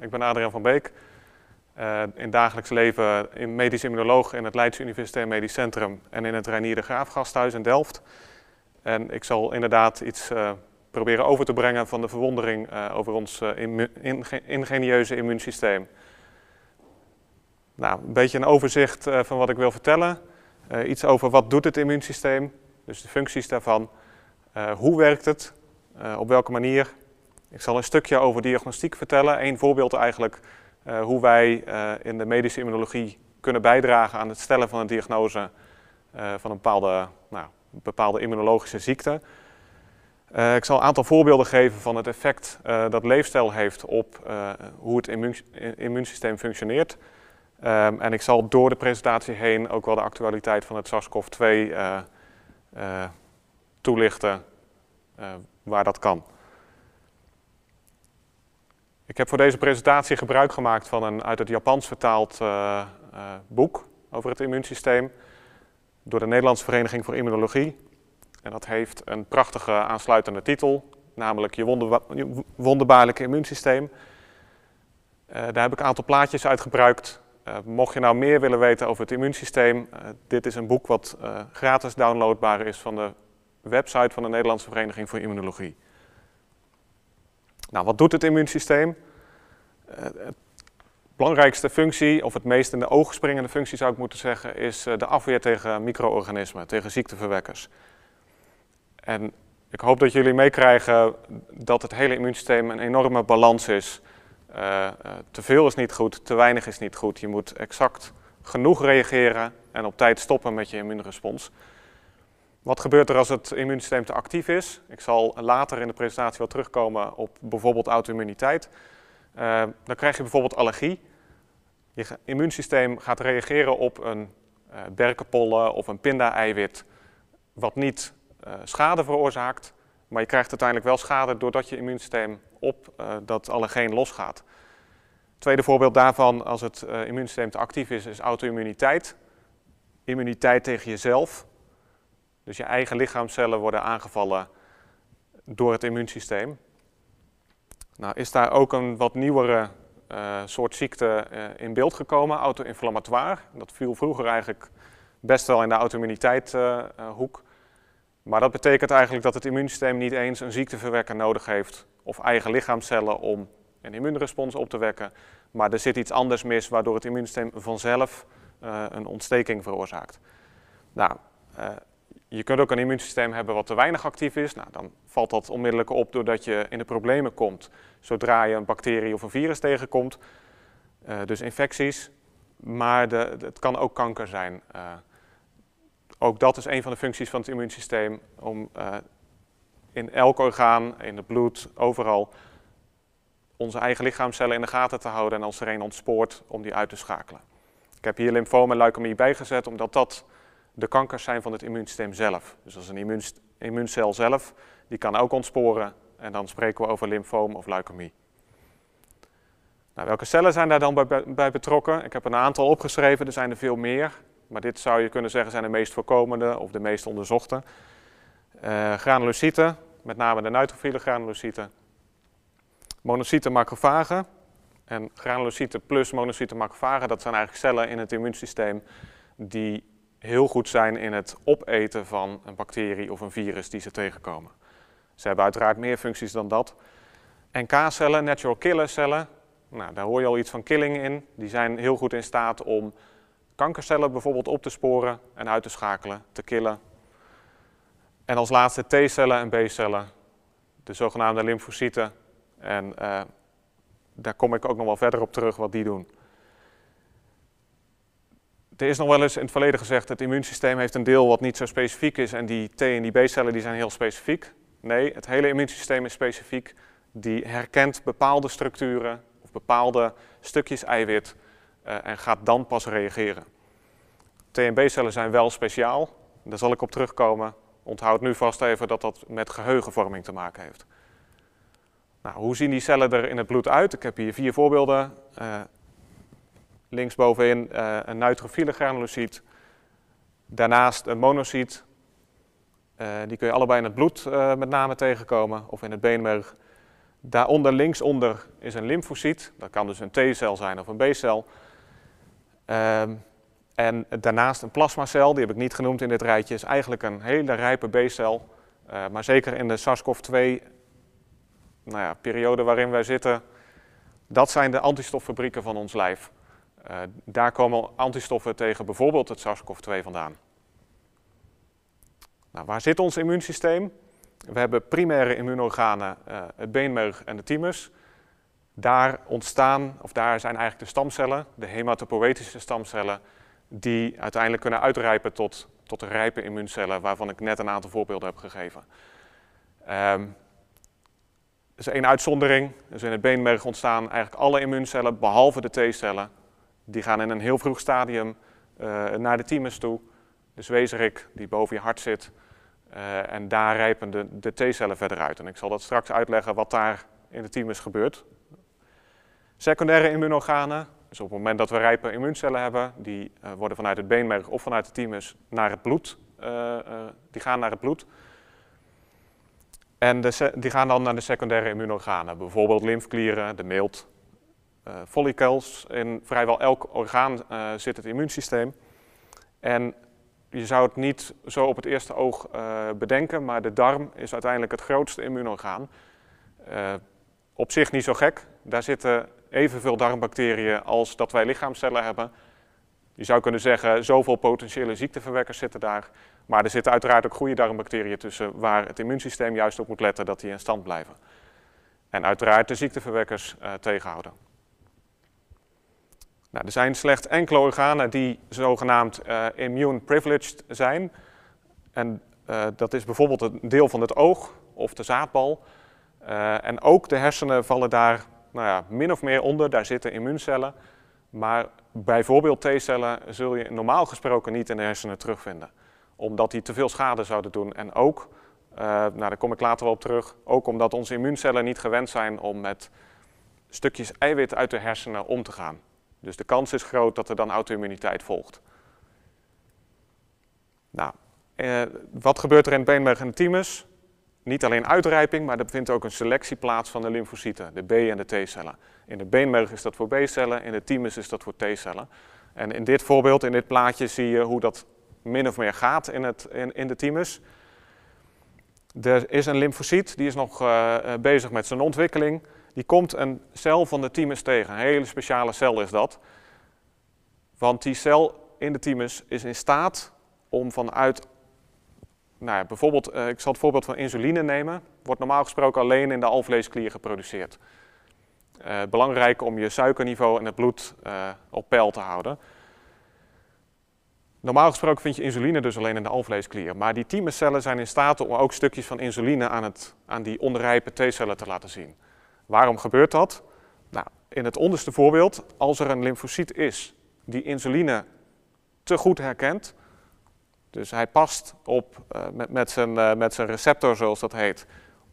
ik ben Adriaan van Beek. Uh, in dagelijks leven medisch immunoloog in het Leids Universitair Medisch Centrum en in het Reinier de Graaf Gasthuis in Delft. En ik zal inderdaad iets uh, proberen over te brengen van de verwondering uh, over ons ingenieuze immuunsysteem. Nou, een beetje een overzicht van wat ik wil vertellen. iets over wat doet het immuunsysteem, dus de functies daarvan. hoe werkt het, op welke manier ik zal een stukje over diagnostiek vertellen. Een voorbeeld eigenlijk uh, hoe wij uh, in de medische immunologie kunnen bijdragen aan het stellen van een diagnose uh, van een bepaalde, nou, bepaalde immunologische ziekte. ik zal een aantal voorbeelden geven van het effect dat leefstijl heeft op hoe het immuun, immuunsysteem functioneert. Um, en ik zal door de presentatie heen ook wel de actualiteit van het SARS-CoV-2 toelichten waar dat kan. Ik heb voor deze presentatie gebruik gemaakt van een uit het Japans vertaald uh, uh, boek over het immuunsysteem door de Nederlandse Vereniging voor Immunologie. En dat heeft een prachtige aansluitende titel, namelijk Je, wonderba je wonderbaarlijke immuunsysteem. Uh, daar heb ik een aantal plaatjes uit gebruikt. mocht je nou meer willen weten over het immuunsysteem, dit is een boek wat gratis downloadbaar is van de website van de Nederlandse Vereniging voor Immunologie. Nou, wat doet het immuunsysteem? Uh, het belangrijkste functie, of het meest in de ogen springende functie zou ik moeten zeggen, is uh, de afweer tegen micro-organismen, tegen ziekteverwekkers. En ik hoop dat jullie meekrijgen dat het hele immuunsysteem een enorme balans is. Uh, te veel is niet goed, te weinig is niet goed. Je moet exact genoeg reageren en op tijd stoppen met je immuunrespons. Wat gebeurt er als het immuunsysteem te actief is? Ik zal later in de presentatie wel terugkomen op bijvoorbeeld auto-immuniteit. Uh, dan krijg je bijvoorbeeld allergie. Je immuunsysteem gaat reageren op een uh, berkenpollen of een pinda-eiwit, wat niet uh, schade veroorzaakt, maar je krijgt uiteindelijk wel schade doordat je immuunsysteem op dat allergeen losgaat. Tweede voorbeeld daarvan, als het immuunsysteem te actief is, is auto-immuniteit. Immuniteit tegen jezelf. Dus je eigen lichaamcellen worden aangevallen door het immuunsysteem. Nou, is daar ook een wat nieuwere uh, soort ziekte uh, in beeld gekomen, auto-inflammatoire. Dat viel vroeger eigenlijk best wel in de auto-immuniteithoek. Uh, maar dat betekent eigenlijk dat het immuunsysteem niet eens een ziekteverwekker nodig heeft of eigen lichaamcellen om een immuunrespons op te wekken. Maar er zit iets anders mis waardoor het immuunsysteem vanzelf een ontsteking veroorzaakt. Nou, je kunt ook een immuunsysteem hebben wat te weinig actief is. Nou, dan valt dat onmiddellijk op doordat je in de problemen komt zodra je een bacterie of een virus tegenkomt. Uh, dus infecties, maar de, het kan ook kanker zijn. Uh, ook dat is een van de functies van het immuunsysteem om uh, in elk orgaan, in het bloed, overal onze eigen lichaamcellen in de gaten te houden en als er een ontspoort om die uit te schakelen. Ik heb hier lymfoom en leukemie bijgezet omdat dat de kankers zijn van het immuunsysteem zelf. Dus als een immuuncel zelf, die kan ook ontsporen en dan spreken we over lymfoom of leukemie. Nou, welke cellen zijn daar dan bij, bij, betrokken? Ik heb een aantal opgeschreven, er zijn er veel meer. Maar dit zou je kunnen zeggen zijn de meest voorkomende of de meest onderzochte. Uh, granulocyten, met name de neutrofiele granulocyten. Monocyten macrofagen. En granulocyten plus monocyten macrofagen, dat zijn eigenlijk cellen in het immuunsysteem die heel goed zijn in het opeten van een bacterie of een virus die ze tegenkomen. Ze hebben uiteraard meer functies dan dat. NK-cellen, natural killer cellen, nou, daar hoor je al iets van killing in. Die zijn heel goed in staat om kankercellen bijvoorbeeld op te sporen en uit te schakelen, te killen. En als laatste T-cellen en B-cellen, de zogenaamde lymfocyten. En uh, daar kom ik ook nog wel verder op terug wat die doen. Er is nog wel eens in het verleden gezegd, het immuunsysteem heeft een deel wat niet zo specifiek is en die T- en die B-cellen die zijn heel specifiek. Nee, het hele immuunsysteem is specifiek. Die herkent bepaalde structuren of bepaalde stukjes eiwit uh, en gaat dan pas reageren. T- en B-cellen zijn wel speciaal, daar zal ik op terugkomen. Onthoud nu vast even dat dat met geheugenvorming te maken heeft. Nou, hoe zien die cellen er in het bloed uit? Ik heb hier vier voorbeelden. Uh, linksbovenin uh, een neutrofiele granulocyt. Daarnaast een monocyt. Uh, die kun je allebei in het bloed uh, met name tegenkomen of in het beenmerg. Daaronder, linksonder, is een lymfocyt. Dat kan dus een T-cel zijn of een B-cel. Ehm, en daarnaast een plasmacel, die heb ik niet genoemd in dit rijtje, is eigenlijk een hele rijpe B-cel. Maar zeker in de SARS-CoV-2 nou ja, periode waarin wij zitten, dat zijn de antistoffabrieken van ons lijf. Uh, daar komen antistoffen tegen bijvoorbeeld het SARS-CoV-2 vandaan. Nou, waar zit ons immuunsysteem? We hebben primaire immuunorganen, uh, het beenmerg en de thymus. Daar ontstaan, of daar zijn eigenlijk de stamcellen, de hematopoëtische stamcellen, die uiteindelijk kunnen uitrijpen tot, tot de rijpe immuuncellen, waarvan ik net een aantal voorbeelden heb gegeven. Um, er is één uitzondering. Dus in het beenmerg ontstaan eigenlijk alle immuuncellen, behalve de T-cellen. Die gaan in een heel vroeg stadium uh, naar de thymus toe, de zwezerik die boven je hart zit. Uh, en daar rijpen de, de T-cellen verder uit. En ik zal dat straks uitleggen wat daar in de thymus gebeurt. Secundaire immuunorganen, dus op het moment dat we rijpe immuuncellen hebben, die uh, worden vanuit het beenmerg of vanuit de thymus naar het bloed, die gaan naar het bloed. En die gaan dan naar de secundaire immuunorganen, bijvoorbeeld lymfklieren, de milt, uh, follicles. In vrijwel elk orgaan uh, zit het immuunsysteem. En je zou het niet zo op het eerste oog uh, bedenken, maar de darm is uiteindelijk het grootste immuunorgaan. op zich niet zo gek. Daar zitten evenveel darmbacteriën als dat wij lichaamcellen hebben. Je zou kunnen zeggen, zoveel potentiële ziekteverwekkers zitten daar. Maar er zitten uiteraard ook goede darmbacteriën tussen waar het immuunsysteem juist op moet letten dat die in stand blijven. En uiteraard de ziekteverwekkers tegenhouden. Nou, er zijn slechts enkele organen die zogenaamd uh, immune privileged zijn. En uh, dat is bijvoorbeeld een deel van het oog of de zaadbal. en ook de hersenen vallen daar nou ja, min of meer onder. Daar zitten immuuncellen. Maar bijvoorbeeld T-cellen zul je normaal gesproken niet in de hersenen terugvinden. Omdat die te veel schade zouden doen. En ook, nou daar kom ik later wel op terug, ook omdat onze immuuncellen niet gewend zijn om met stukjes eiwit uit de hersenen om te gaan. Dus de kans is groot dat er dan auto-immuniteit volgt. Nou, eh, wat gebeurt er in het beenmerg en de thymus? Niet alleen uitrijping, maar er vindt ook een selectie plaats van de lymfocyten, de B- en de T-cellen. In de beenmerg is dat voor B-cellen, in de thymus is dat voor T-cellen. En in dit voorbeeld, in dit plaatje, zie je hoe dat min of meer gaat in, het, in, in de thymus. Er is een lymfocyt, die is nog uh, bezig met zijn ontwikkeling. Die komt een cel van de thymus tegen. Een hele speciale cel is dat. Want die cel in de thymus is in staat om vanuit, nou ja, bijvoorbeeld, uh, ik zal het voorbeeld van insuline nemen. Wordt normaal gesproken alleen in de alvleesklier geproduceerd. Uh, belangrijk om je suikerniveau in het bloed uh, op peil te houden. Normaal gesproken vind je insuline dus alleen in de alvleesklier. Maar die thymuscellen zijn in staat om ook stukjes van insuline aan, het, aan die onrijpe T-cellen te laten zien. Waarom gebeurt dat? Nou, in het onderste voorbeeld, als er een lymfocyt is die insuline te goed herkent, dus hij past op, uh, met, met, zijn, uh, met zijn receptor, zoals dat heet,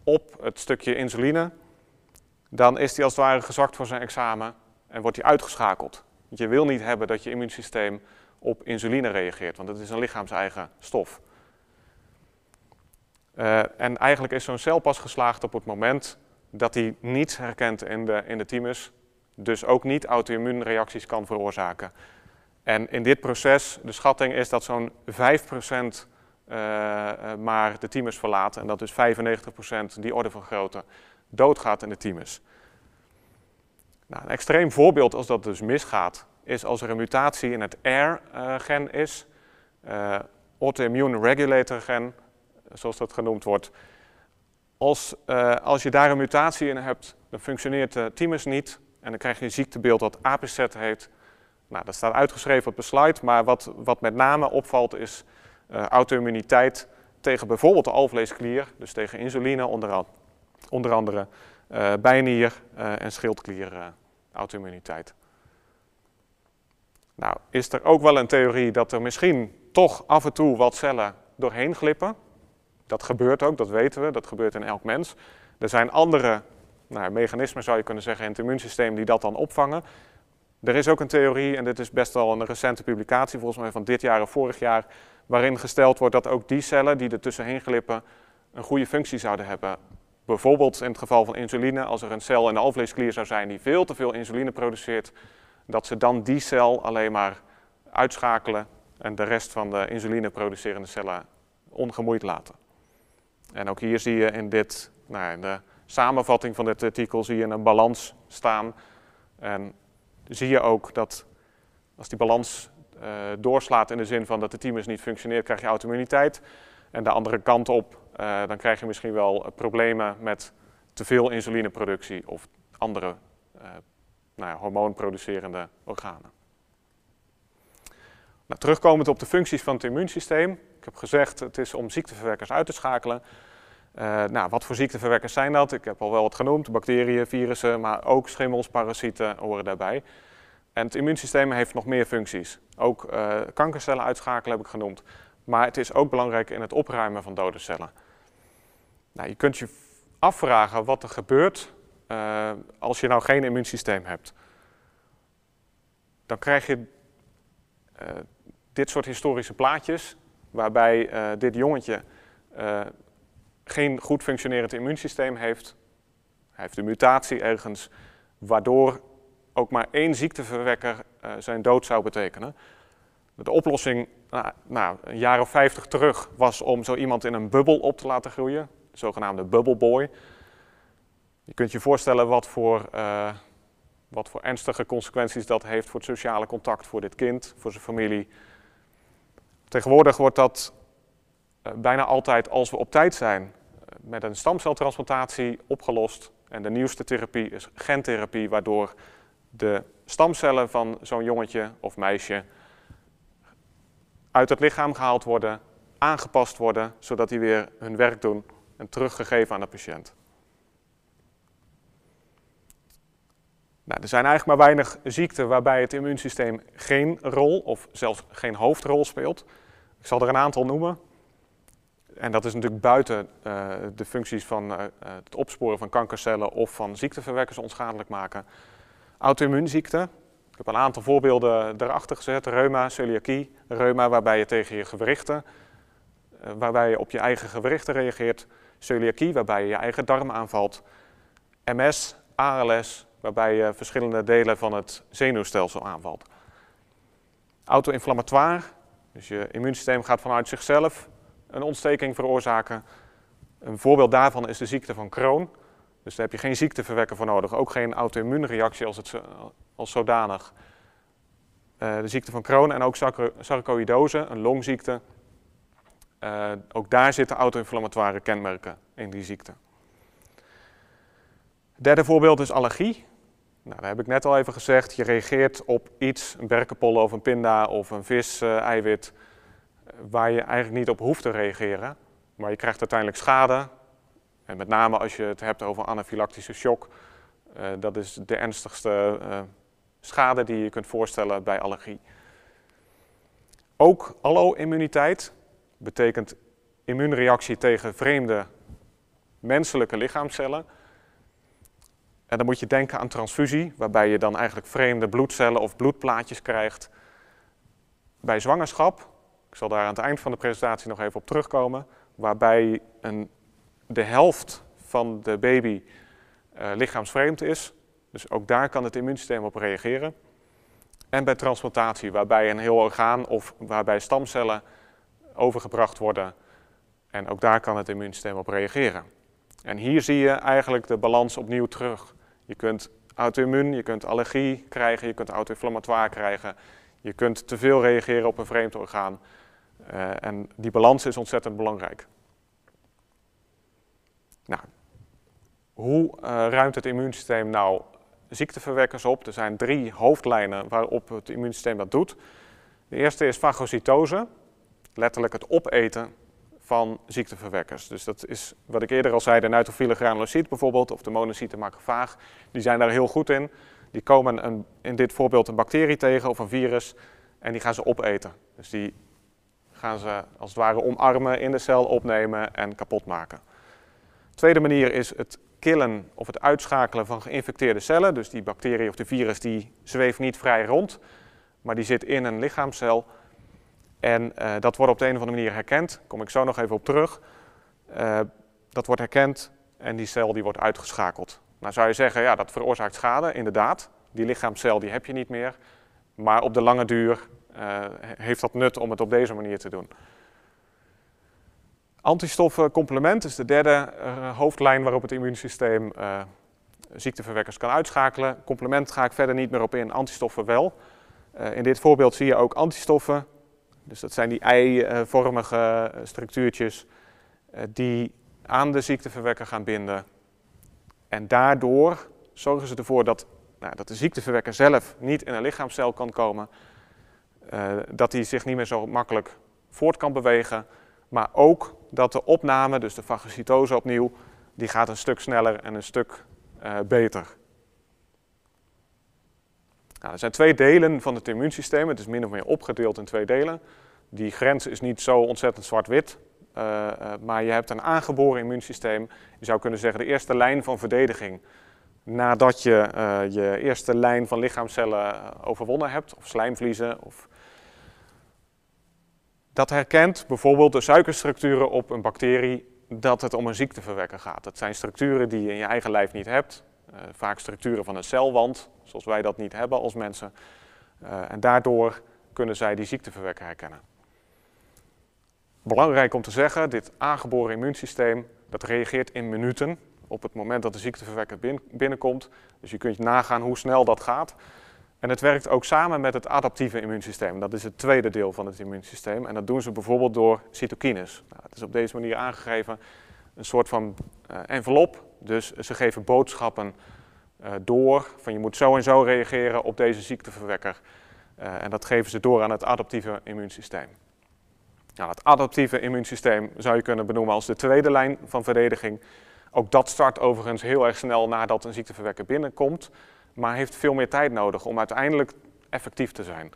op het stukje insuline, dan is hij als het ware gezakt voor zijn examen en wordt hij uitgeschakeld. Want je wil niet hebben dat je immuunsysteem op insuline reageert, want het is een lichaams-eigen stof. Uh, en eigenlijk is zo'n cel pas geslaagd op het moment dat hij niets herkent in de, in de thymus, dus ook niet auto-immuunreacties kan veroorzaken. En in dit proces, de schatting is dat zo'n 5% uh, maar de thymus verlaat en dat dus 95% die orde van grootte doodgaat in de thymus. Nou, een extreem voorbeeld als dat dus misgaat, is als er een mutatie in het R-gen is, uh, autoimmune regulator gen, zoals dat genoemd wordt. Als, uh, als je daar een mutatie in hebt, dan functioneert de thymus niet en dan krijg je een ziektebeeld dat APZ heet. Nou, dat staat uitgeschreven op de slide, maar wat, wat met name opvalt is uh, auto-immuniteit tegen bijvoorbeeld de alvleesklier, dus tegen insuline onder, onder andere, uh, bijnier en schildklier auto-immuniteit. Nou, is er ook wel een theorie dat er misschien toch af en toe wat cellen doorheen glippen. Dat gebeurt ook, dat weten we, dat gebeurt in elk mens. Er zijn andere nou, mechanismen, zou je kunnen zeggen, in het immuunsysteem die dat dan opvangen. Er is ook een theorie, en dit is best wel een recente publicatie, volgens mij van dit jaar of vorig jaar, waarin gesteld wordt dat ook die cellen die er tussenheen glippen een goede functie zouden hebben bijvoorbeeld in het geval van insuline, als er een cel in de alvleesklier zou zijn die veel te veel insuline produceert, dat ze dan die cel alleen maar uitschakelen en de rest van de insuline producerende cellen ongemoeid laten. En ook hier zie je in, dit, nou, de samenvatting van dit artikel zie je een balans staan. En zie je ook dat als die balans uh, doorslaat in de zin van dat de thymus niet functioneert, krijg je auto-immuniteit. En de andere kant op, uh, dan krijg je misschien wel problemen met te veel insulineproductie of andere nou ja, hormoonproducerende organen. Nou, terugkomend op de functies van het immuunsysteem. Ik heb gezegd, het is om ziekteverwekkers uit te schakelen. Uh, nou, wat voor ziekteverwekkers zijn dat? Ik heb al wel wat genoemd, bacteriën, virussen, maar ook schimmels, parasieten horen daarbij. En het immuunsysteem heeft nog meer functies. Ook uh, kankercellen uitschakelen heb ik genoemd. Maar het is ook belangrijk in het opruimen van dode cellen. Nou, je kunt je afvragen wat er gebeurt uh, als je nou geen immuunsysteem hebt. Dan krijg je dit soort historische plaatjes, waarbij dit jongetje geen goed functionerend immuunsysteem heeft. Hij heeft een mutatie ergens, waardoor ook maar één ziekteverwekker uh, zijn dood zou betekenen. De oplossing, nou, nou, een jaar of vijftig terug, was om zo iemand in een bubbel op te laten groeien, de zogenaamde bubbleboy. Je kunt je voorstellen wat voor, wat voor ernstige consequenties dat heeft voor het sociale contact voor dit kind, voor zijn familie. Tegenwoordig wordt dat uh, bijna altijd, als we op tijd zijn, met een stamceltransplantatie opgelost. En de nieuwste therapie is gentherapie, waardoor de stamcellen van zo'n jongetje of meisje uit het lichaam gehaald worden, aangepast worden, zodat die weer hun werk doen en teruggegeven aan de patiënt. Nou, er zijn eigenlijk maar weinig ziekten waarbij het immuunsysteem geen rol of zelfs geen hoofdrol speelt. Ik zal er een aantal noemen. En dat is natuurlijk buiten uh, de functies van uh, het opsporen van kankercellen of van ziekteverwekkers onschadelijk maken. Auto-immuunziekten. Ik heb een aantal voorbeelden erachter gezet. Reuma, celiakie, reuma waarbij je tegen je gewrichten, waarbij je op je eigen gewrichten reageert. Celiakie waarbij je je eigen darm aanvalt. MS, ALS waarbij je verschillende delen van het zenuwstelsel aanvalt. Auto-inflammatoire, dus je immuunsysteem gaat vanuit zichzelf een ontsteking veroorzaken. Een voorbeeld daarvan is de ziekte van Crohn. Dus daar heb je geen ziekteverwekker voor nodig, ook geen auto-immuunreactie als, het, als zodanig. Uh, de ziekte van Crohn en ook sarcoïdose, een longziekte. Uh, ook daar zitten auto-inflammatoire kenmerken in die ziekte. Derde voorbeeld is allergie. Nou, daar heb ik net al even gezegd. Je reageert op iets, een berkenpollen of een pinda of een vis-eiwit, uh, waar je eigenlijk niet op hoeft te reageren. Maar je krijgt uiteindelijk schade, en met name als je het hebt over anafylactische shock, uh, dat is de ernstigste schade die je kunt voorstellen bij allergie. Ook allo-immuniteit betekent immuunreactie tegen vreemde menselijke lichaamcellen. En dan moet je denken aan transfusie, waarbij je dan eigenlijk vreemde bloedcellen of bloedplaatjes krijgt. Bij zwangerschap, ik zal daar aan het eind van de presentatie nog even op terugkomen, waarbij een de helft van de baby uh, lichaamsvreemd is. Dus ook daar kan het immuunsysteem op reageren. En bij transplantatie, waarbij een heel orgaan of waarbij stamcellen overgebracht worden. En ook daar kan het immuunsysteem op reageren. En hier zie je eigenlijk de balans opnieuw terug. Je kunt auto-immuun, je kunt allergie krijgen, je kunt auto-inflammatoire krijgen. Je kunt te veel reageren op een vreemd orgaan. Uh, en die balans is ontzettend belangrijk. Nou, hoe uh, ruimt het immuunsysteem nou ziekteverwekkers op? Er zijn drie hoofdlijnen waarop het immuunsysteem dat doet. De eerste is fagocytose, letterlijk het opeten van ziekteverwekkers. Dus dat is wat ik eerder al zei, de neutrofiele granulocyt bijvoorbeeld, of de monocyten macrofaag, die zijn daar heel goed in. Die komen een, in dit voorbeeld een bacterie tegen of een virus en die gaan ze opeten. Dus die gaan ze als het ware omarmen, in de cel opnemen en kapot maken. Tweede manier is het killen of het uitschakelen van geïnfecteerde cellen. Dus die bacterie of de virus die zweeft niet vrij rond, maar die zit in een lichaamscel. En uh, dat wordt op de een of andere manier herkend. Kom ik zo nog even op terug. Uh, dat wordt herkend en die cel die wordt uitgeschakeld. Nou zou je zeggen, ja, dat veroorzaakt schade, inderdaad. Die lichaamcel die heb je niet meer. Maar op de lange duur uh, heeft dat nut om het op deze manier te doen. Antistoffencomplement is de derde hoofdlijn waarop het immuunsysteem ziekteverwekkers kan uitschakelen. Complement ga ik verder niet meer op in, antistoffen wel. in dit voorbeeld zie je ook antistoffen. Dus dat zijn die eivormige structuurtjes die aan de ziekteverwekker gaan binden. En daardoor zorgen ze ervoor dat, nou, dat de ziekteverwekker zelf niet in een lichaamcel kan komen. Uh, dat hij zich niet meer zo makkelijk voort kan bewegen. Maar ook dat de opname, dus de fagocitose opnieuw, die gaat een stuk sneller en een stuk uh, beter. Nou, er zijn twee delen van het immuunsysteem. Het is min of meer opgedeeld in twee delen. Die grens is niet zo ontzettend zwart-wit. Uh, maar je hebt een aangeboren immuunsysteem. Je zou kunnen zeggen de eerste lijn van verdediging. Nadat je uh, je eerste lijn van lichaamcellen overwonnen hebt, of slijmvliezen. Of... Dat herkent bijvoorbeeld de suikerstructuren op een bacterie dat het om een ziekteverwekker gaat. Dat zijn structuren die je in je eigen lijf niet hebt. Vaak structuren van een celwand, zoals wij dat niet hebben als mensen. en daardoor kunnen zij die ziekteverwekker herkennen. Belangrijk om te zeggen, dit aangeboren immuunsysteem, dat reageert in minuten op het moment dat de ziekteverwekker binnenkomt. Dus je kunt nagaan hoe snel dat gaat. En het werkt ook samen met het adaptieve immuunsysteem. Dat is het tweede deel van het immuunsysteem. En dat doen ze bijvoorbeeld door cytokines. Nou, het is op deze manier aangegeven een soort van uh, envelop. Dus ze geven boodschappen uh, door van je moet zo en zo reageren op deze ziekteverwekker. Uh, en dat geven ze door aan het adaptieve immuunsysteem. Nou, het adaptieve immuunsysteem zou je kunnen benoemen als de tweede lijn van verdediging. Ook dat start overigens heel erg snel nadat een ziekteverwekker binnenkomt, maar heeft veel meer tijd nodig om uiteindelijk effectief te zijn.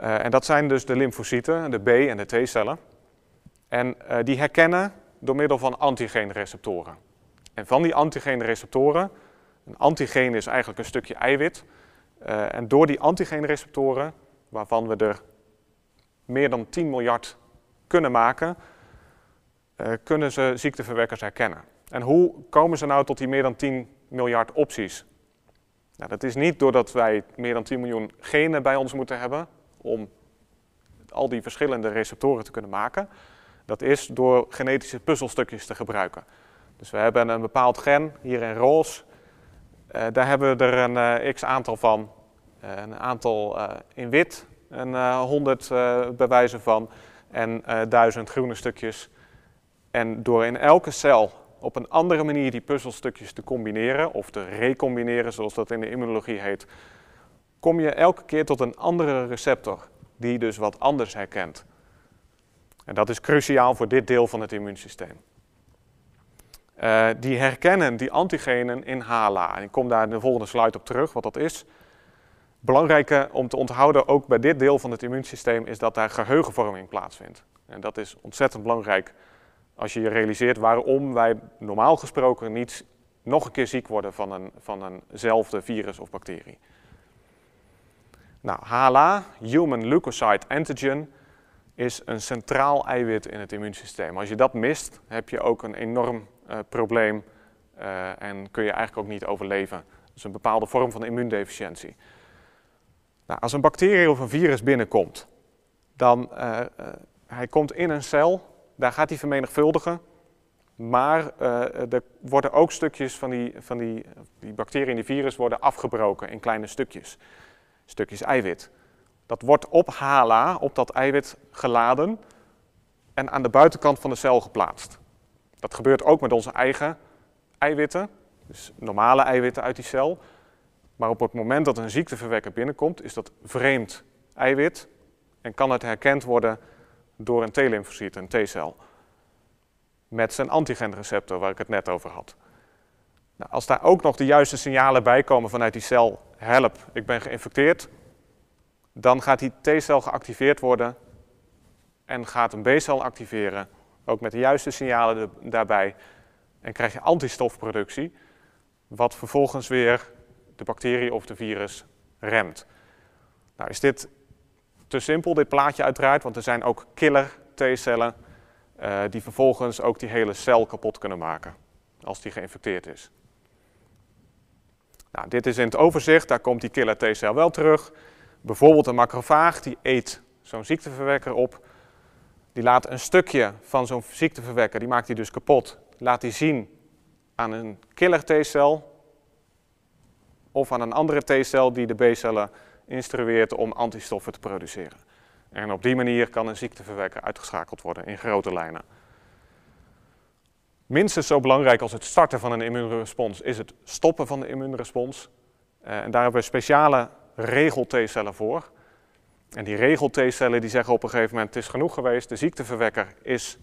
Uh, en dat zijn dus de lymfocyten, de B- en de T-cellen. En die herkennen door middel van antigeenreceptoren. En van die antigeenreceptoren, een antigeen is eigenlijk een stukje eiwit. Uh, en door die antigeenreceptoren, waarvan we er meer dan 10 miljard kunnen maken, uh, kunnen ze ziekteverwekkers herkennen. En hoe komen ze nou tot die meer dan 10 miljard opties? Nou, dat is niet doordat wij meer dan 10 miljoen genen bij ons moeten hebben om al die verschillende receptoren te kunnen maken. Dat is door genetische puzzelstukjes te gebruiken. Dus we hebben een bepaald gen, hier in roze. Uh, daar hebben we er een uh, x aantal van. Uh, een aantal in wit, een uh, 100 uh, bewijzen van en duizend groene stukjes. En door in elke cel op een andere manier die puzzelstukjes te combineren of te recombineren, zoals dat in de immunologie heet, kom je elke keer tot een andere receptor die dus wat anders herkent. En dat is cruciaal voor dit deel van het immuunsysteem. Uh, die herkennen die antigenen in HLA. En ik kom daar in de volgende slide op terug, wat dat is. Belangrijke om te onthouden, ook bij dit deel van het immuunsysteem, is dat daar geheugenvorming plaatsvindt. En dat is ontzettend belangrijk als je je realiseert waarom wij normaal gesproken niet nog een keer ziek worden van, een, van eenzelfde virus of bacterie. Nou, HLA, Human Leukocyte Antigen, is een centraal eiwit in het immuunsysteem. Als je dat mist, heb je ook een enorm uh, probleem uh, en kun je eigenlijk ook niet overleven. Dus een bepaalde vorm van immuundeficiëntie. Nou, als een bacterie of een virus binnenkomt, dan uh, hij komt in een cel, daar gaat hij vermenigvuldigen, maar er worden ook stukjes van die, van die, die bacteriën en die virus worden afgebroken in kleine stukjes, stukjes eiwit. Dat wordt op HLA, op dat eiwit geladen en aan de buitenkant van de cel geplaatst. Dat gebeurt ook met onze eigen eiwitten, dus normale eiwitten uit die cel. Maar op het moment dat een ziekteverwekker binnenkomt, is dat vreemd eiwit en kan het herkend worden door een T-lymfocyt, een T-cel. Met zijn antigenreceptor waar ik het net over had. Nou, als daar ook nog de juiste signalen bij komen vanuit die cel, help, ik ben geïnfecteerd, dan gaat die T-cel geactiveerd worden en gaat een B-cel activeren, ook met de juiste signalen daarbij. En krijg je antistofproductie, wat vervolgens weer de bacterie of de virus remt. Nou is dit te simpel, dit plaatje uiteraard, want er zijn ook killer T-cellen uh, die vervolgens ook die hele cel kapot kunnen maken. als die geïnfecteerd is. Nou, dit is in het overzicht, daar komt die killer T-cel wel terug. Bijvoorbeeld een macrofaag, die eet zo'n ziekteverwekker op. Die laat een stukje van zo'n ziekteverwekker, die maakt hij dus kapot. Laat die zien aan een killer T-cel of aan een andere T-cel die de B-cellen instrueert om antistoffen te produceren. En op die manier kan een ziekteverwekker uitgeschakeld worden in grote lijnen. Minstens zo belangrijk als het starten van een immuunrespons is het stoppen van de immuunrespons. Uh, en daar hebben we speciale regel-T-cellen voor. En die regel-T-cellen die zeggen op een gegeven moment: het is genoeg geweest, de ziekteverwekker is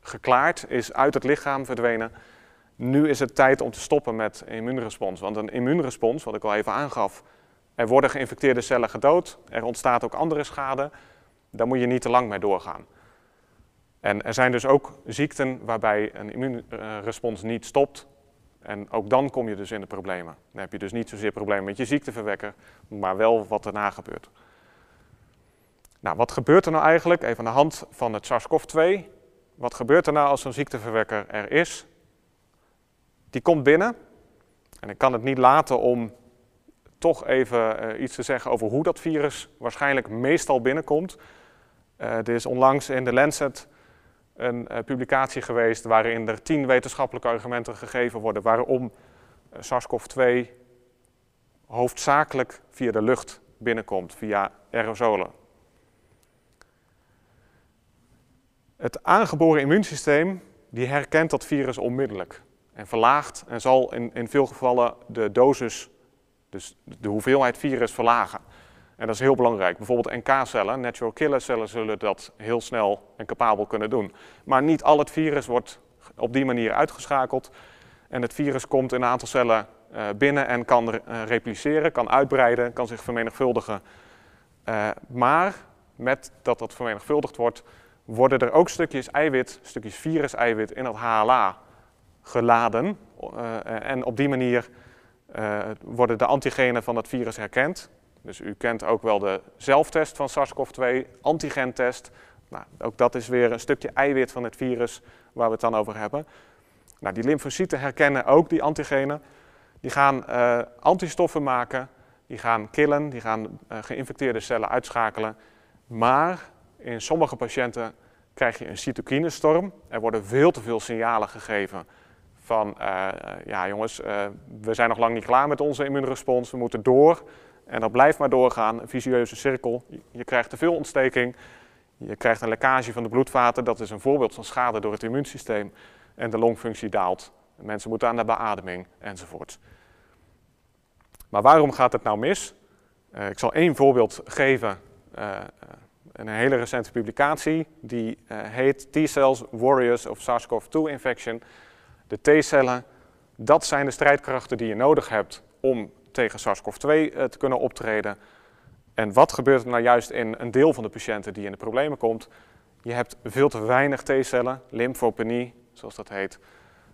geklaard, is uit het lichaam verdwenen. Nu is het tijd om te stoppen met immuunrespons. Want een immuunrespons, wat ik al even aangaf, er worden geïnfecteerde cellen gedood, er ontstaat ook andere schade, daar moet je niet te lang mee doorgaan. En er zijn dus ook ziekten waarbij een immuunrespons niet stopt. En ook dan kom je dus in de problemen. Dan heb je dus niet zozeer problemen met je ziekteverwekker, maar wel wat erna gebeurt. Nou, wat gebeurt er nou eigenlijk? Even aan de hand van het SARS-CoV-2. Wat gebeurt er nou als zo'n ziekteverwekker er is? Die komt binnen. En ik kan het niet laten om toch even uh, iets te zeggen over hoe dat virus waarschijnlijk meestal binnenkomt. Uh, er is onlangs in de Lancet een uh, publicatie geweest waarin er tien wetenschappelijke argumenten gegeven worden waarom SARS-CoV-2 hoofdzakelijk via de lucht binnenkomt, via aerosolen. Het aangeboren immuunsysteem die herkent dat virus onmiddellijk en verlaagt en zal in, in veel gevallen de dosis, dus de hoeveelheid virus verlagen. En dat is heel belangrijk. Bijvoorbeeld NK-cellen, natural killer cellen, zullen dat heel snel en capabel kunnen doen. Maar niet al het virus wordt op die manier uitgeschakeld. En het virus komt in een aantal cellen uh, binnen en kan uh, repliceren, kan uitbreiden, kan zich vermenigvuldigen. Uh, maar met dat dat vermenigvuldigd wordt, worden er ook stukjes eiwit, stukjes virus-eiwit in het HLA geladen. en op die manier worden de antigenen van het virus herkend. Dus u kent ook wel de zelftest van SARS-CoV-2, antigentest. Nou, ook dat is weer een stukje eiwit van het virus waar we het dan over hebben. Nou, die lymfocyten herkennen ook die antigenen. Die gaan uh, antistoffen maken, die gaan killen, die gaan uh, geïnfecteerde cellen uitschakelen. Maar in sommige patiënten krijg je een cytokinestorm. Er worden veel te veel signalen gegeven van, uh, ja jongens, we zijn nog lang niet klaar met onze immuunrespons, we moeten door. En dat blijft maar doorgaan, een vicieuze cirkel. Je krijgt te veel ontsteking, je krijgt een lekkage van de bloedvaten. Dat is een voorbeeld van schade door het immuunsysteem. En de longfunctie daalt. Mensen moeten aan de beademing enzovoort. Maar waarom gaat het nou mis? Uh, ik zal één voorbeeld geven. Uh, een hele recente publicatie. Die uh, heet T-cells Warriors of SARS-CoV-2 Infection. De T-cellen, dat zijn de strijdkrachten die je nodig hebt om tegen SARS-CoV-2 eh, te kunnen optreden. En wat gebeurt er nou juist in een deel van de patiënten die in de problemen komt? Je hebt veel te weinig T-cellen, lymfopenie, zoals dat heet.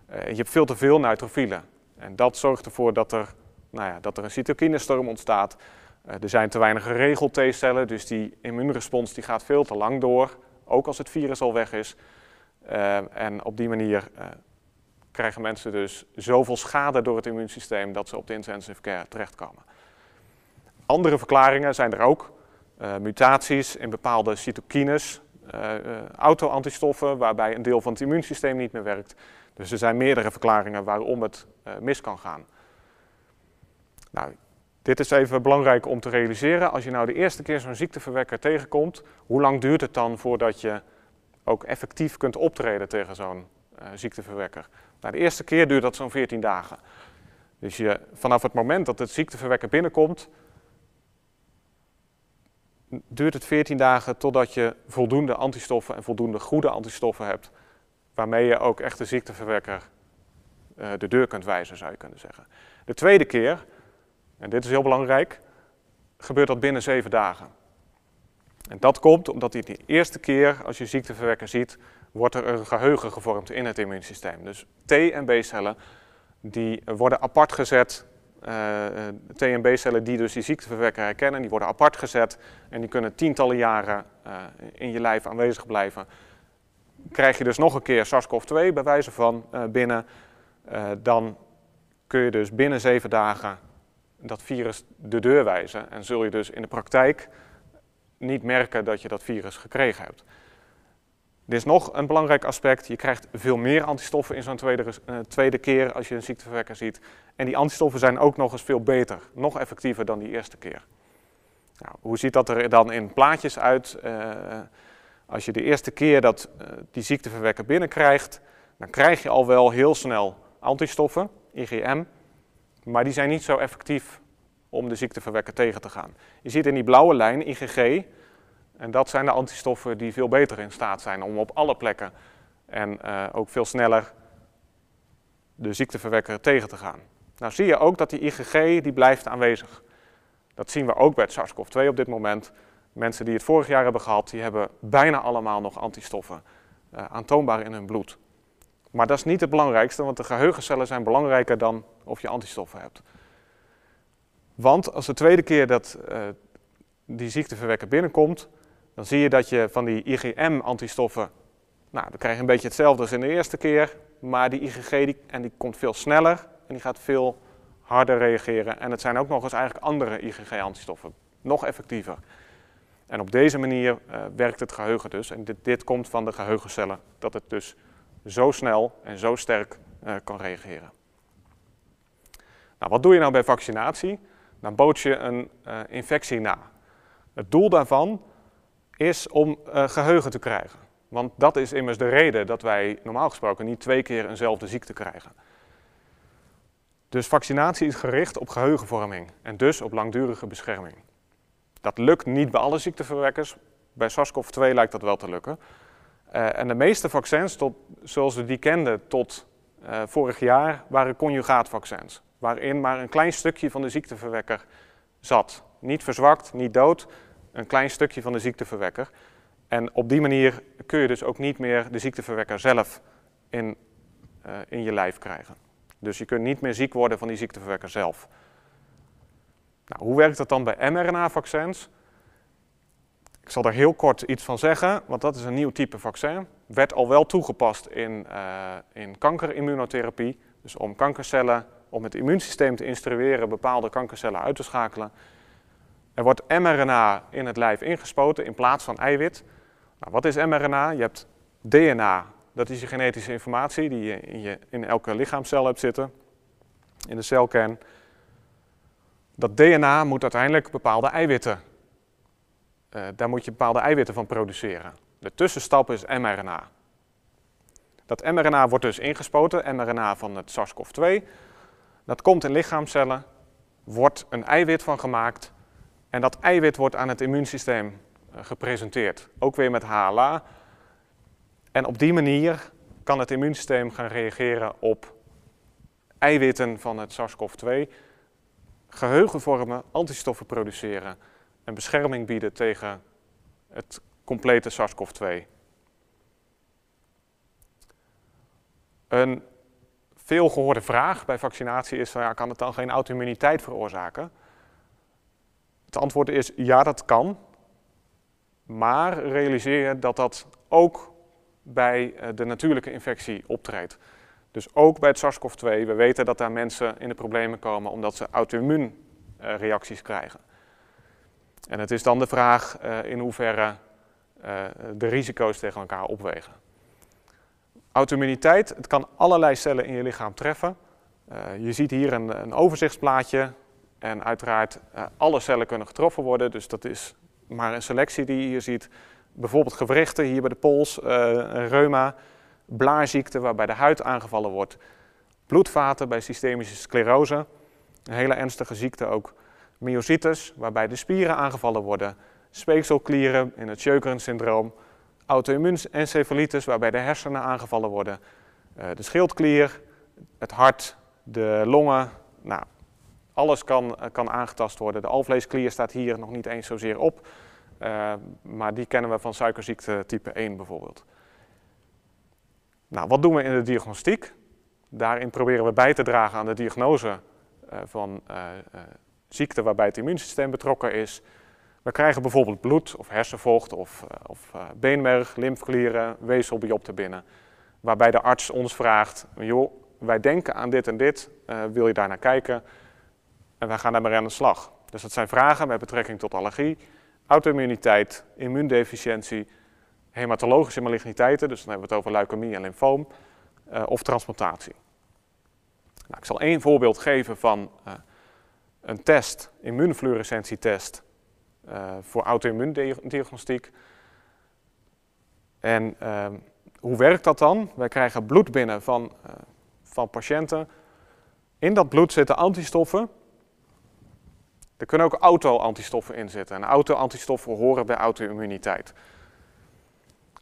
Uh, je hebt veel te veel neutrofielen. En dat zorgt ervoor dat er, nou ja, dat er een cytokinestorm ontstaat. Uh, er zijn te weinig geregeld T-cellen, dus die immuunrespons die gaat veel te lang door, ook als het virus al weg is. En op die manier krijgen mensen dus zoveel schade door het immuunsysteem dat ze op de intensive care terechtkomen. Andere verklaringen zijn er ook. Uh, mutaties in bepaalde cytokines, uh, auto-antistoffen, waarbij een deel van het immuunsysteem niet meer werkt. Dus er zijn meerdere verklaringen waarom het mis kan gaan. Nou, dit is even belangrijk om te realiseren. Als je nou de eerste keer zo'n ziekteverwekker tegenkomt, hoe lang duurt het dan voordat je ook effectief kunt optreden tegen zo'n ziekteverwekker? Nou, de eerste keer duurt dat zo'n 14 dagen. Dus je, vanaf het moment dat het ziekteverwekker binnenkomt, duurt het 14 dagen totdat je voldoende antistoffen en voldoende goede antistoffen hebt, waarmee je ook echt de ziekteverwekker uh, de deur kunt wijzen, zou je kunnen zeggen. De tweede keer, en dit is heel belangrijk, gebeurt dat binnen 7 dagen. En dat komt omdat die de eerste keer, als je ziekteverwekker ziet, wordt er een geheugen gevormd in het immuunsysteem. Dus T- en B-cellen die worden apart gezet. Uh, T- en B-cellen die dus die ziekteverwekker herkennen, die worden apart gezet en die kunnen tientallen jaren uh, in je lijf aanwezig blijven. Krijg je dus nog een keer SARS-CoV-2 bij wijze van binnen, dan kun je dus binnen zeven dagen dat virus de deur wijzen en zul je dus in de praktijk niet merken dat je dat virus gekregen hebt. Er is nog een belangrijk aspect. Je krijgt veel meer antistoffen in zo'n tweede, uh, tweede keer als je een ziekteverwekker ziet. En die antistoffen zijn ook nog eens veel beter, nog effectiever dan die eerste keer. Nou, hoe ziet dat er dan in plaatjes uit? Uh, als je de eerste keer dat uh, die ziekteverwekker binnenkrijgt, dan krijg je al wel heel snel antistoffen, IgM, maar die zijn niet zo effectief om de ziekteverwekker tegen te gaan. Je ziet in die blauwe lijn IgG, en dat zijn de antistoffen die veel beter in staat zijn om op alle plekken en uh, ook veel sneller de ziekteverwekker tegen te gaan. Nou zie je ook dat die IgG die blijft aanwezig. Dat zien we ook bij het SARS-CoV-2 op dit moment. Mensen die het vorig jaar hebben gehad, die hebben bijna allemaal nog antistoffen uh, aantoonbaar in hun bloed. Maar dat is niet het belangrijkste, want de geheugencellen zijn belangrijker dan of je antistoffen hebt. Want als de tweede keer dat uh, die ziekteverwekker binnenkomt, dan zie je dat je van die IgM-antistoffen, nou, dan krijg je een beetje hetzelfde als in de eerste keer, maar die IgG die, en die komt veel sneller en die gaat veel harder reageren. En het zijn ook nog eens eigenlijk andere IgG-antistoffen, nog effectiever. En op deze manier uh, werkt het geheugen dus. En dit, dit, komt van de geheugencellen, dat het dus zo snel en zo sterk uh, kan reageren. Nou, wat doe je nou bij vaccinatie? Dan bood je een uh, infectie na. Het doel daarvan is om uh, geheugen te krijgen. Want dat is immers de reden dat wij normaal gesproken niet twee keer eenzelfde ziekte krijgen. Dus vaccinatie is gericht op geheugenvorming en dus op langdurige bescherming. Dat lukt niet bij alle ziekteverwekkers. Bij SARS-CoV-2 lijkt dat wel te lukken. Uh, en de meeste vaccins, tot, zoals we die kenden tot uh, vorig jaar, waren conjugaatvaccins. Waarin maar een klein stukje van de ziekteverwekker zat. Niet verzwakt, niet dood, een klein stukje van de ziekteverwekker. En op die manier kun je dus ook niet meer de ziekteverwekker zelf in, uh, in je lijf krijgen. Dus je kunt niet meer ziek worden van die ziekteverwekker zelf. Nou, hoe werkt dat dan bij mRNA-vaccins? Ik zal daar heel kort iets van zeggen, want dat is een nieuw type vaccin. Werd al wel toegepast in, uh, in kankerimmunotherapie. Dus om kankercellen, om het immuunsysteem te instrueren bepaalde kankercellen uit te schakelen. Er wordt mRNA in het lijf ingespoten in plaats van eiwit. Nou, wat is mRNA? Je hebt DNA, dat is je genetische informatie die je in, je in elke lichaamscel hebt zitten, in de celkern. Dat DNA moet uiteindelijk bepaalde eiwitten, uh, daar moet je bepaalde eiwitten van produceren. De tussenstap is mRNA. Dat mRNA wordt dus ingespoten, mRNA van het SARS-CoV-2. Dat komt in lichaamcellen, wordt een eiwit van gemaakt en dat eiwit wordt aan het immuunsysteem eh, gepresenteerd, ook weer met HLA. En op die manier kan het immuunsysteem gaan reageren op eiwitten van het SARS-CoV-2, geheugen vormen, antistoffen produceren en bescherming bieden tegen het complete SARS-CoV-2. Een veel gehoorde vraag bij vaccinatie is: ja, kan het dan geen auto-immuniteit veroorzaken? Het antwoord is ja, dat kan. Maar realiseer je dat dat ook bij eh, de natuurlijke infectie optreedt. Dus ook bij het SARS-CoV-2, we weten dat daar mensen in de problemen komen omdat ze auto-immuunreacties krijgen. En het is dan de vraag uh, in hoeverre uh, de risico's tegen elkaar opwegen. Auto-immuniteit, het kan allerlei cellen in je lichaam treffen. Je ziet hier een, een overzichtsplaatje en uiteraard, uh, alle cellen kunnen getroffen worden, dus dat is maar een selectie die je hier ziet. Bijvoorbeeld gewrichten, hier bij de pols, uh, reuma, blaarziekte waarbij de huid aangevallen wordt. Bloedvaten bij systemische sclerose, een hele ernstige ziekte ook. Myositis, waarbij de spieren aangevallen worden. Speekselklieren in het Sjögren-syndroom. Auto-immuunencefalitis, waarbij de hersenen aangevallen worden. Uh, de schildklier, het hart, de longen, nou, alles kan, eh, kan aangetast worden. De alvleesklier staat hier nog niet eens zozeer op, uh, maar die kennen we van suikerziekte type 1 bijvoorbeeld. Nou, wat doen we in de diagnostiek? Daarin proberen we bij te dragen aan de diagnose uh, van ziekte waarbij het immuunsysteem betrokken is. We krijgen bijvoorbeeld bloed of hersenvocht of, of beenmerg, lymfeklieren, weefselbiopten binnen. Waarbij de arts ons vraagt, joh, wij denken aan dit en dit, uh, wil je daar naar kijken? En wij gaan daarmee aan de slag. Dus dat zijn vragen met betrekking tot allergie, auto-immuniteit, immuundeficiëntie, hematologische maligniteiten, dus dan hebben we het over leukemie en lymfoom, uh, of transplantatie. Nou, ik zal één voorbeeld geven van uh, een test, immuunfluorescentietest, uh, voor auto-immuundiagnostiek. En ehm, hoe werkt dat dan? Wij krijgen bloed binnen van, van patiënten. In dat bloed zitten antistoffen er kunnen ook auto-antistoffen in zitten. En auto-antistoffen horen bij auto-immuniteit.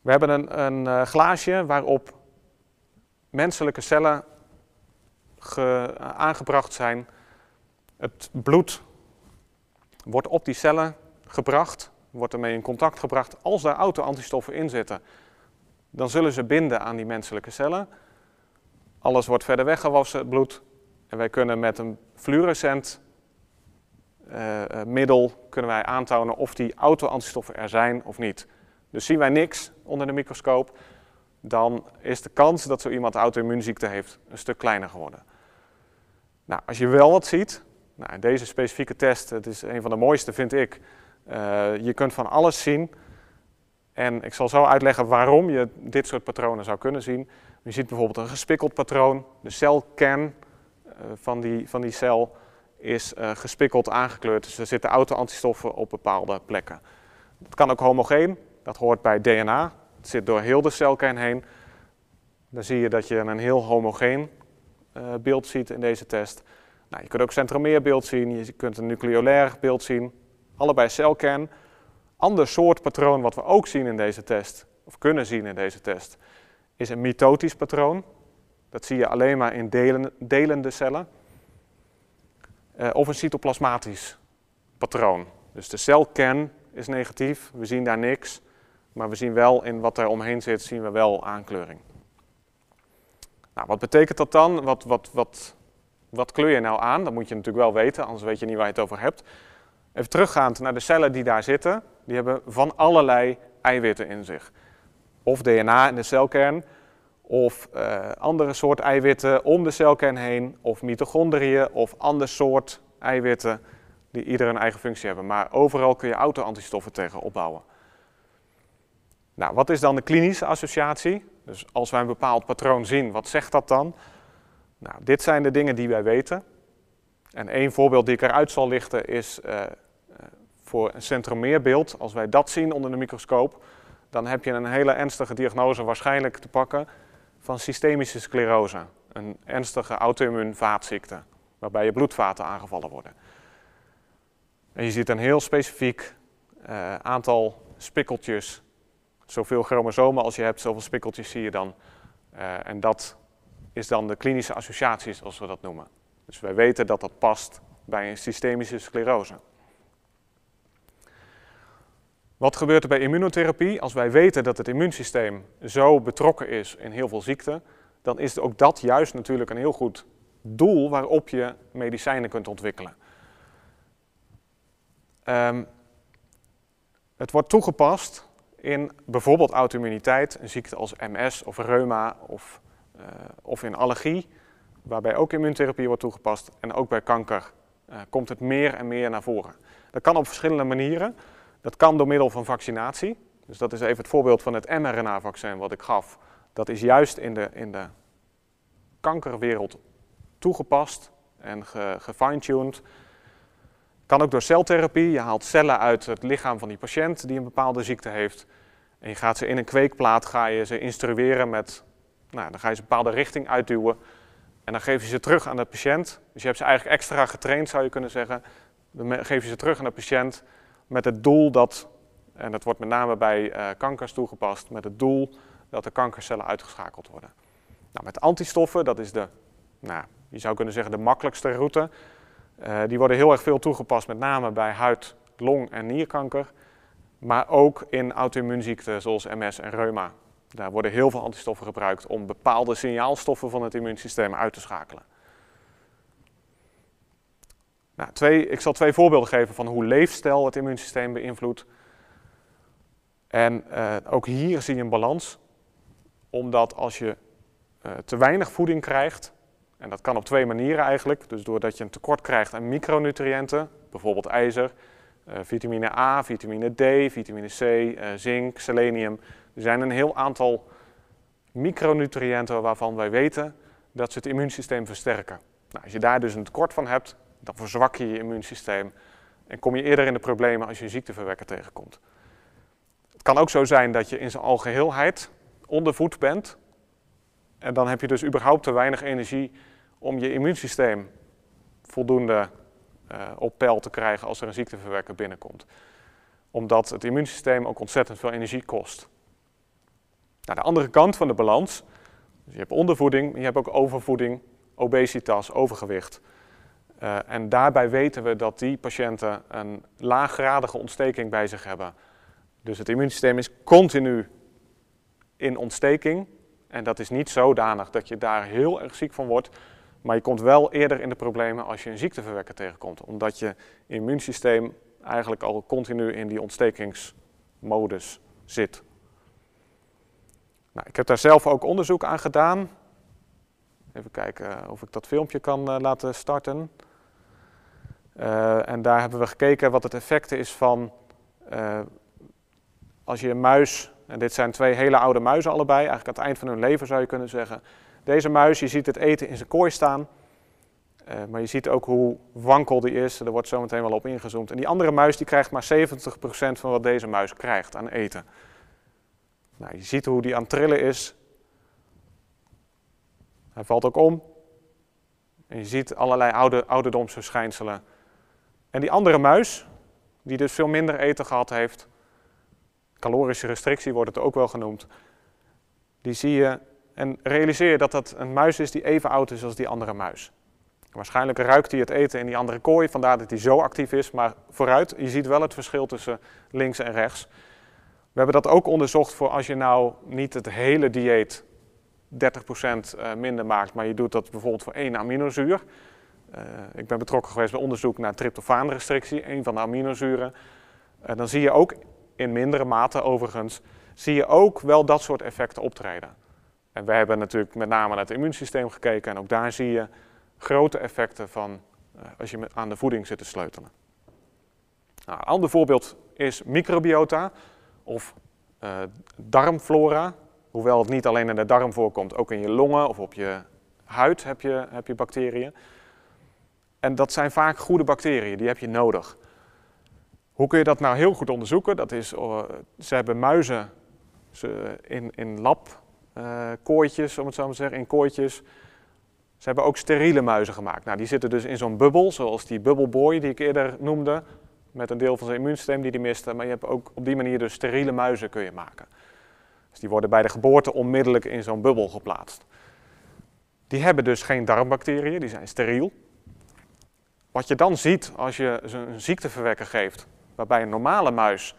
We hebben een, een uh, glaasje waarop menselijke cellen ge, uh, aangebracht zijn. Het bloed wordt op die cellen gebracht, wordt ermee in contact gebracht. Als daar auto-antistoffen in zitten, dan zullen ze binden aan die menselijke cellen. Alles wordt verder weggewassen, het bloed. En wij kunnen met een fluorescent uh, middel kunnen wij aantonen of die auto-antistoffen er zijn of niet. Dus zien wij niks onder de microscoop, dan is de kans dat zo iemand auto-immuunziekte heeft een stuk kleiner geworden. Nou, als je wel wat ziet, nou, deze specifieke test, het is een van de mooiste vind ik, uh, je kunt van alles zien. En ik zal zo uitleggen waarom je dit soort patronen zou kunnen zien. Je ziet bijvoorbeeld een gespikkeld patroon, de celkern van die, van die cel is uh, gespikkeld aangekleurd. Dus er zitten auto-antistoffen op bepaalde plekken. Het kan ook homogeen, dat hoort bij DNA. Het zit door heel de celkern heen. Dan zie je dat je een heel homogeen uh, beeld ziet in deze test. Nou, je kunt ook centromeerbeeld zien, je kunt een nucleolair beeld zien. Allebei celkern. Ander soort patroon wat we ook zien in deze test, of kunnen zien in deze test, is een mitotisch patroon. Dat zie je alleen maar in delen, delende cellen. Uh, of een cytoplasmatisch patroon. Dus de celkern is negatief, we zien daar niks, maar we zien wel in wat er omheen zit, zien we wel aankleuring. Nou, wat betekent dat dan? Wat, wat, wat, wat kleur je nou aan? Dat moet je natuurlijk wel weten, anders weet je niet waar je het over hebt. Even teruggaand naar de cellen die daar zitten, die hebben van allerlei eiwitten in zich. Of DNA in de celkern, of uh, andere soort eiwitten om de celkern heen, of mitochondriën, of ander soort eiwitten die ieder een eigen functie hebben. Maar overal kun je auto-antistoffen tegen opbouwen. Nou, wat is dan de klinische associatie? Dus als wij een bepaald patroon zien, wat zegt dat dan? Nou, dit zijn de dingen die wij weten. En één voorbeeld die ik eruit zal lichten is uh, voor een centromeerbeeld. Als wij dat zien onder de microscoop, dan heb je een hele ernstige diagnose waarschijnlijk te pakken van systemische sclerose, een ernstige auto-immuun vaatziekte, waarbij je bloedvaten aangevallen worden. En je ziet een heel specifiek uh, aantal spikkeltjes, zoveel chromosomen als je hebt, zoveel spikkeltjes zie je dan. Uh, en dat is dan de klinische associatie, zoals we dat noemen. Dus wij weten dat dat past bij een systemische sclerose. Wat gebeurt er bij immunotherapie? Als wij weten dat het immuunsysteem zo betrokken is in heel veel ziekten, dan is ook dat juist natuurlijk een heel goed doel waarop je medicijnen kunt ontwikkelen. Um, het wordt toegepast in bijvoorbeeld auto-immuniteit, een ziekte als MS of reuma of, uh, of in allergie, waarbij ook immuuntherapie wordt toegepast. En ook bij kanker uh, komt het meer en meer naar voren. Dat kan op verschillende manieren. Dat kan door middel van vaccinatie. Dus dat is even het voorbeeld van het mRNA-vaccin wat ik gaf. Dat is juist in de, in de kankerwereld toegepast en gefine-tuned. Kan ook door celtherapie. Je haalt cellen uit het lichaam van die patiënt die een bepaalde ziekte heeft. En je gaat ze in een kweekplaat ga je ze instrueren met, nou, dan ga je ze een bepaalde richting uitduwen. En dan geef je ze terug aan de patiënt. Dus je hebt ze eigenlijk extra getraind, zou je kunnen zeggen. Dan geef je ze terug aan de patiënt met het doel dat, en dat wordt met name bij uh, kankers toegepast, met het doel dat de kankercellen uitgeschakeld worden. Nou, met antistoffen, dat is de, nou, je zou kunnen zeggen de makkelijkste route. Uh, die worden heel erg veel toegepast, met name bij huid, long- en nierkanker. Maar ook in auto-immuunziekten zoals MS en reuma. Daar worden heel veel antistoffen gebruikt om bepaalde signaalstoffen van het immuunsysteem uit te schakelen. Nou, twee, ik zal twee voorbeelden geven van hoe leefstijl het immuunsysteem beïnvloedt. En uh, ook hier zie je een balans, omdat als je uh, te weinig voeding krijgt, En dat kan op twee manieren eigenlijk. Dus doordat je een tekort krijgt aan micronutriënten, bijvoorbeeld ijzer, uh, vitamine A, vitamine D, vitamine C, zink, selenium. Er zijn een heel aantal micronutriënten waarvan wij weten dat ze het immuunsysteem versterken. Nou, als je daar dus een tekort van hebt, dan verzwak je je immuunsysteem en kom je eerder in de problemen als je een ziekteverwekker tegenkomt. Het kan ook zo zijn dat je in zijn algeheelheid ondervoed bent en dan heb je dus überhaupt te weinig energie om je immuunsysteem voldoende uh, op peil te krijgen als er een ziekteverwekker binnenkomt. Omdat het immuunsysteem ook ontzettend veel energie kost. Nou, de andere kant van de balans, dus je hebt ondervoeding, maar je hebt ook overvoeding, obesitas, overgewicht. Uh, en daarbij weten we dat die patiënten een laaggradige ontsteking bij zich hebben. Dus het immuunsysteem is continu in ontsteking. En dat is niet zodanig dat je daar heel erg ziek van wordt. Maar je komt wel eerder in de problemen als je een ziekteverwekker tegenkomt. Omdat je immuunsysteem eigenlijk al continu in die ontstekingsmodus zit. Nou, ik heb daar zelf ook onderzoek aan gedaan. Even kijken of ik dat filmpje kan uh, laten starten. Uh, en daar hebben we gekeken wat het effect is van uh, als je een muis, en dit zijn twee hele oude muizen allebei, eigenlijk aan het eind van hun leven zou je kunnen zeggen. Deze muis, je ziet het eten in zijn kooi staan, maar je ziet ook hoe wankel die is, er wordt zo meteen wel op ingezoomd. En die andere muis die krijgt maar 70% van wat deze muis krijgt aan eten. Nou, je ziet hoe die aan het trillen is. Hij valt ook om. En je ziet allerlei oude, ouderdomsverschijnselen. En die andere muis, die dus veel minder eten gehad heeft, calorische restrictie wordt het ook wel genoemd, die zie je en realiseer je dat dat een muis is die even oud is als die andere muis. Waarschijnlijk ruikt hij het eten in die andere kooi, vandaar dat hij zo actief is, maar vooruit, je ziet wel het verschil tussen links en rechts. We hebben dat ook onderzocht voor als je nou niet het hele dieet 30% eh, minder maakt, maar je doet dat bijvoorbeeld voor één aminozuur. Uh, ik ben betrokken geweest bij onderzoek naar tryptofaanrestrictie, een van de aminozuren. Dan zie je ook, in mindere mate overigens, zie je ook wel dat soort effecten optreden. En we hebben natuurlijk met name naar het immuunsysteem gekeken en ook daar zie je grote effecten van als je aan de voeding zit te sleutelen. Nou, een ander voorbeeld is microbiota of uh, darmflora. Hoewel het niet alleen in de darm voorkomt, ook in je longen of op je huid heb je, heb je bacteriën. En dat zijn vaak goede bacteriën, die heb je nodig. Hoe kun je dat nou heel goed onderzoeken? Dat is, uh, ze hebben muizen ze in, in labkooitjes, uh, om het zo maar te zeggen, in kooitjes. Ze hebben ook steriele muizen gemaakt. Nou, die zitten dus in zo'n bubbel, zoals die bubbelboy die ik eerder noemde met een deel van zijn immuunsysteem die die miste. Maar je hebt ook op die manier dus steriele muizen kun je maken. Dus die worden bij de geboorte onmiddellijk in zo'n bubbel geplaatst. Die hebben dus geen darmbacteriën, die zijn steriel. Wat je dan ziet als je een ziekteverwekker geeft, waarbij een normale muis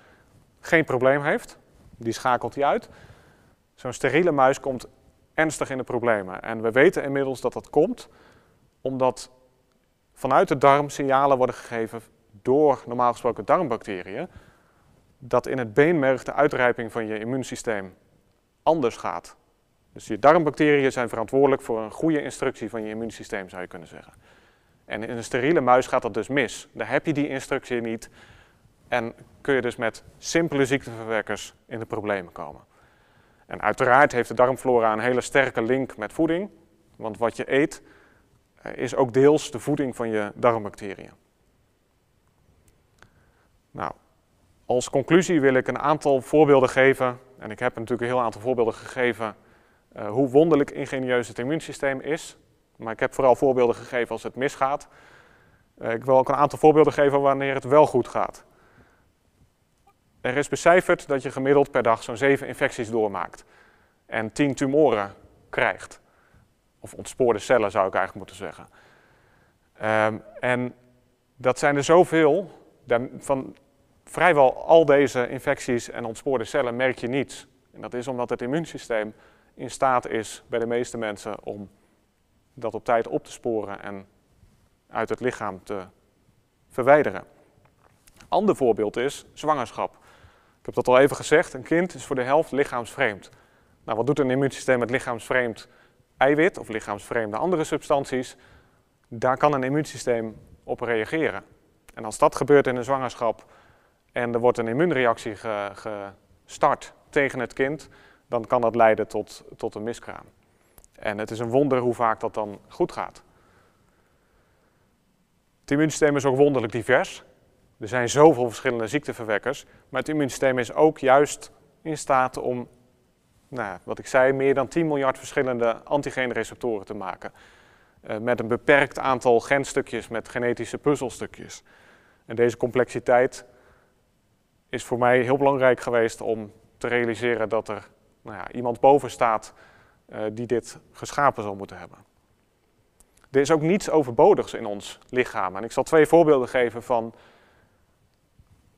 geen probleem heeft, die schakelt hij uit. Zo'n steriele muis komt ernstig in de problemen. En we weten inmiddels dat dat komt omdat vanuit de darm signalen worden gegeven door normaal gesproken darmbacteriën, dat in het beenmerg de uitrijping van je immuunsysteem anders gaat. Dus je darmbacteriën zijn verantwoordelijk voor een goede instructie van je immuunsysteem, zou je kunnen zeggen. En in een steriele muis gaat dat dus mis. Daar heb je die instructie niet en kun je dus met simpele ziekteverwekkers in de problemen komen. En uiteraard heeft de darmflora een hele sterke link met voeding, want wat je eet eh, is ook deels de voeding van je darmbacteriën. Nou, als conclusie wil ik een aantal voorbeelden geven, en ik heb natuurlijk een heel aantal voorbeelden gegeven, uh, hoe wonderlijk ingenieus het immuunsysteem is. Maar ik heb vooral voorbeelden gegeven als het misgaat. Uh, ik wil ook een aantal voorbeelden geven wanneer het wel goed gaat. Er is becijferd dat je gemiddeld per dag zo'n 7 infecties doormaakt en 10 tumoren krijgt. Of ontspoorde cellen zou ik eigenlijk moeten zeggen. Um, en dat zijn er zoveel van vrijwel al deze infecties en ontspoorde cellen merk je niets. En dat is omdat het immuunsysteem in staat is bij de meeste mensen om dat op tijd op te sporen en uit het lichaam te verwijderen. Ander voorbeeld is zwangerschap. Ik heb dat al even gezegd, een kind is voor de helft lichaamsvreemd. Nou, wat doet een immuunsysteem met lichaamsvreemd eiwit of lichaamsvreemde andere substanties, daar kan een immuunsysteem op reageren. En als dat gebeurt in een zwangerschap en er wordt een immuunreactie gestart tegen het kind, dan kan dat leiden tot, tot een miskraam. En het is een wonder hoe vaak dat dan goed gaat. Het immuunsysteem is ook wonderlijk divers. Er zijn zoveel verschillende ziekteverwekkers, maar het immuunsysteem is ook juist in staat om, nou, wat ik zei, meer dan 10 miljard verschillende antigeenreceptoren te maken. Uh, met een beperkt aantal genstukjes, met genetische puzzelstukjes. En deze complexiteit is voor mij heel belangrijk geweest om te realiseren dat er nou ja, iemand boven staat die dit geschapen zal moeten hebben. Er is ook niets overbodigs in ons lichaam. En ik zal twee voorbeelden geven van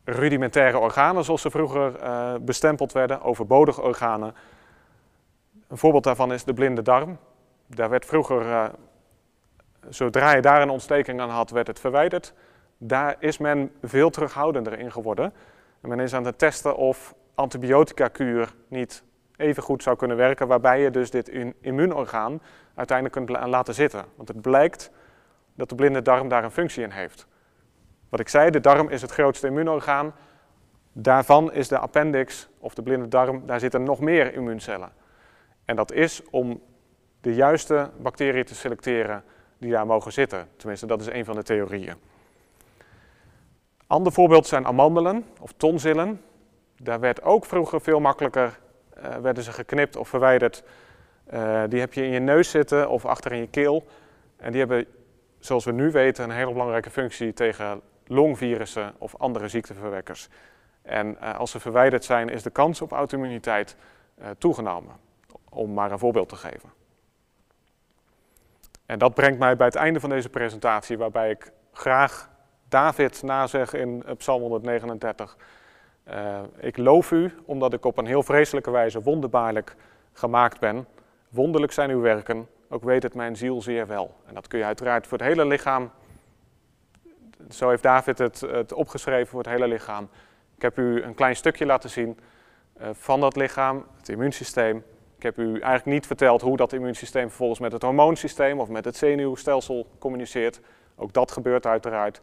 rudimentaire organen, zoals ze vroeger uh, bestempeld werden, overbodige organen. Een voorbeeld daarvan is de blinde darm. Daar werd vroeger, uh, zodra je daar een ontsteking aan had, werd het verwijderd. Daar is men veel terughoudender in geworden. En men is aan het testen of antibiotica-kuur niet even goed zou kunnen werken, waarbij je dus dit immuunorgaan uiteindelijk kunt laten zitten. Want het blijkt dat de blinde darm daar een functie in heeft. Wat ik zei, de darm is het grootste immuunorgaan. Daarvan is de appendix, of de blinde darm, daar zitten nog meer immuuncellen. En dat is om de juiste bacteriën te selecteren die daar mogen zitten. Tenminste, dat is een van de theorieën. Ander voorbeeld zijn amandelen of tonsillen. Daar werd ook vroeger veel makkelijker, uh, werden ze geknipt of verwijderd. Uh, die heb je in je neus zitten of achter in je keel. En die hebben, zoals we nu weten, een hele belangrijke functie tegen longvirussen of andere ziekteverwekkers. En uh, als ze verwijderd zijn, is de kans op auto-immuniteit toegenomen. Om maar een voorbeeld te geven. En dat brengt mij bij het einde van deze presentatie, waarbij ik graag David nazegt in Psalm 139. Uh, ik loof u, omdat ik op een heel vreselijke wijze wonderbaarlijk gemaakt ben. Wonderlijk zijn uw werken, ook weet het mijn ziel zeer wel. En dat kun je uiteraard voor het hele lichaam, zo heeft David het, het opgeschreven voor het hele lichaam. Ik heb u een klein stukje laten zien uh, van dat lichaam, het immuunsysteem. Ik heb u eigenlijk niet verteld hoe dat immuunsysteem vervolgens met het hormoonsysteem of met het zenuwstelsel communiceert. Ook dat gebeurt uiteraard.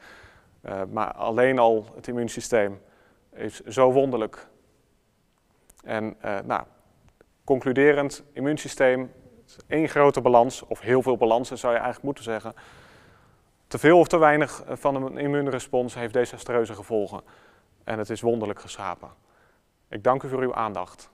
Uh, maar alleen al het immuunsysteem is zo wonderlijk. En uh, nou, concluderend, immuunsysteem, één grote balans, of heel veel balansen zou je eigenlijk moeten zeggen. Te veel of te weinig van een immuunrespons heeft desastreuze gevolgen. En het is wonderlijk geschapen. Ik dank u voor uw aandacht.